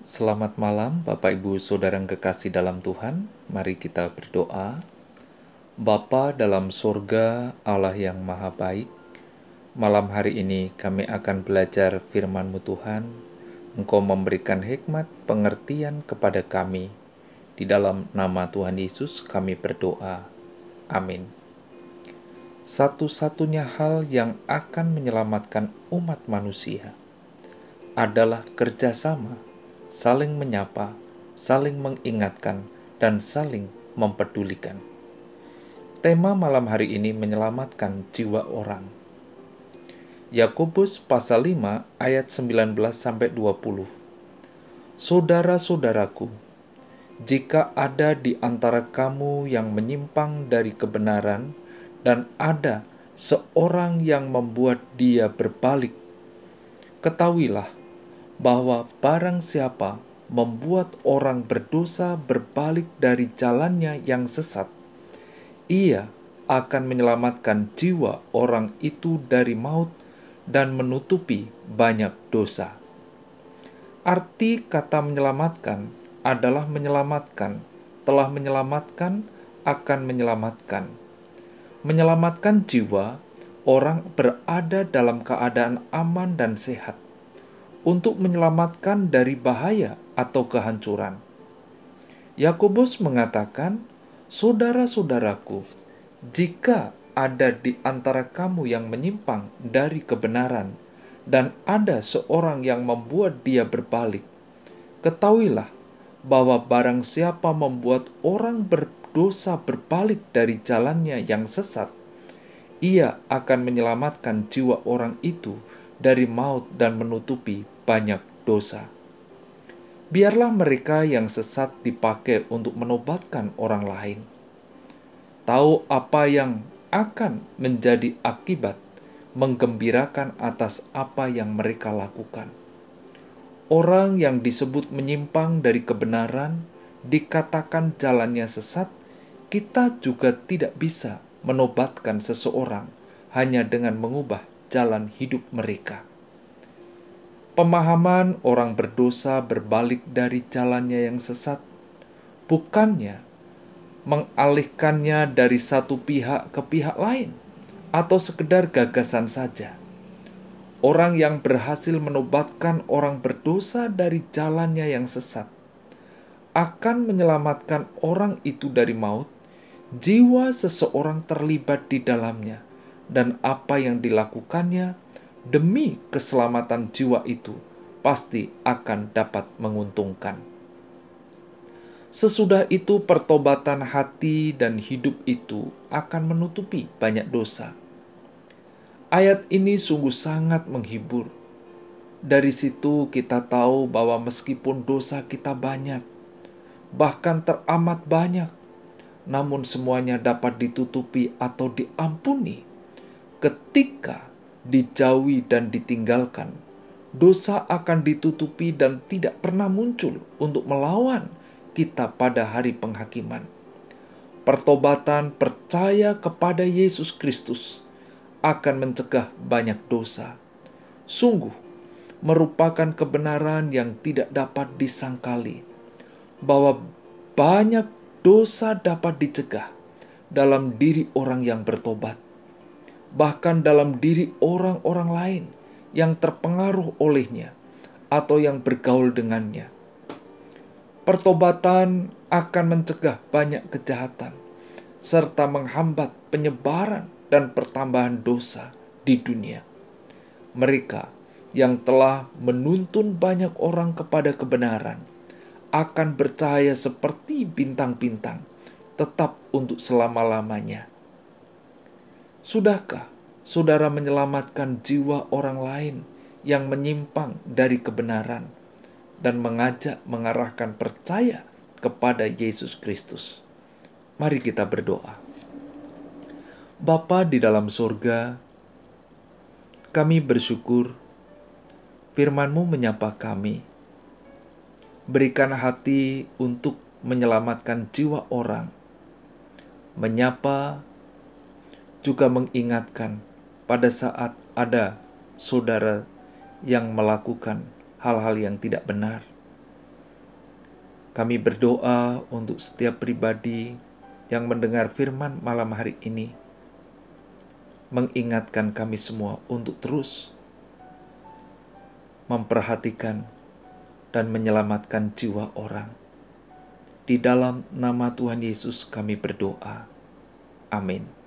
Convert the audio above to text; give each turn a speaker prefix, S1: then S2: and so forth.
S1: Selamat malam, Bapak Ibu Saudara yang kekasih dalam Tuhan. Mari kita berdoa. Bapa dalam sorga, Allah yang maha baik, malam hari ini kami akan belajar firman-Mu Tuhan. Engkau memberikan hikmat pengertian kepada kami. Di dalam nama Tuhan Yesus kami berdoa. Amin. Satu-satunya hal yang akan menyelamatkan umat manusia adalah kerjasama saling menyapa, saling mengingatkan, dan saling mempedulikan. Tema malam hari ini menyelamatkan jiwa orang. Yakobus pasal 5 ayat 19 sampai 20. Saudara-saudaraku, jika ada di antara kamu yang menyimpang dari kebenaran dan ada seorang yang membuat dia berbalik, ketahuilah bahwa barang siapa membuat orang berdosa berbalik dari jalannya yang sesat, ia akan menyelamatkan jiwa orang itu dari maut dan menutupi banyak dosa. Arti kata menyelamatkan adalah menyelamatkan, telah menyelamatkan, akan menyelamatkan. Menyelamatkan jiwa, orang berada dalam keadaan aman dan sehat untuk menyelamatkan dari bahaya atau kehancuran. Yakobus mengatakan, "Saudara-saudaraku, jika ada di antara kamu yang menyimpang dari kebenaran dan ada seorang yang membuat dia berbalik, ketahuilah bahwa barang siapa membuat orang berdosa berbalik dari jalannya yang sesat, ia akan menyelamatkan jiwa orang itu dari maut dan menutupi banyak dosa. Biarlah mereka yang sesat dipakai untuk menobatkan orang lain. Tahu apa yang akan menjadi akibat menggembirakan atas apa yang mereka lakukan. Orang yang disebut menyimpang dari kebenaran dikatakan jalannya sesat, kita juga tidak bisa menobatkan seseorang hanya dengan mengubah jalan hidup mereka. Pemahaman orang berdosa berbalik dari jalannya yang sesat, bukannya mengalihkannya dari satu pihak ke pihak lain, atau sekedar gagasan saja. Orang yang berhasil menobatkan orang berdosa dari jalannya yang sesat akan menyelamatkan orang itu dari maut, jiwa seseorang terlibat di dalamnya, dan apa yang dilakukannya demi keselamatan jiwa itu pasti akan dapat menguntungkan. Sesudah itu, pertobatan hati dan hidup itu akan menutupi banyak dosa. Ayat ini sungguh sangat menghibur. Dari situ, kita tahu bahwa meskipun dosa kita banyak, bahkan teramat banyak, namun semuanya dapat ditutupi atau diampuni ketika dijauhi dan ditinggalkan, dosa akan ditutupi dan tidak pernah muncul untuk melawan kita pada hari penghakiman. Pertobatan percaya kepada Yesus Kristus akan mencegah banyak dosa. Sungguh, merupakan kebenaran yang tidak dapat disangkali bahwa banyak dosa dapat dicegah dalam diri orang yang bertobat bahkan dalam diri orang-orang lain yang terpengaruh olehnya atau yang bergaul dengannya. Pertobatan akan mencegah banyak kejahatan serta menghambat penyebaran dan pertambahan dosa di dunia. Mereka yang telah menuntun banyak orang kepada kebenaran akan bercahaya seperti bintang-bintang, tetap untuk selama-lamanya Sudahkah saudara menyelamatkan jiwa orang lain yang menyimpang dari kebenaran dan mengajak mengarahkan percaya kepada Yesus Kristus? Mari kita berdoa. Bapa di dalam surga, kami bersyukur firman-Mu menyapa kami. Berikan hati untuk menyelamatkan jiwa orang, menyapa juga mengingatkan pada saat ada saudara yang melakukan hal-hal yang tidak benar. Kami berdoa untuk setiap pribadi yang mendengar firman malam hari ini, mengingatkan kami semua untuk terus memperhatikan dan menyelamatkan jiwa orang. Di dalam nama Tuhan Yesus, kami berdoa. Amin.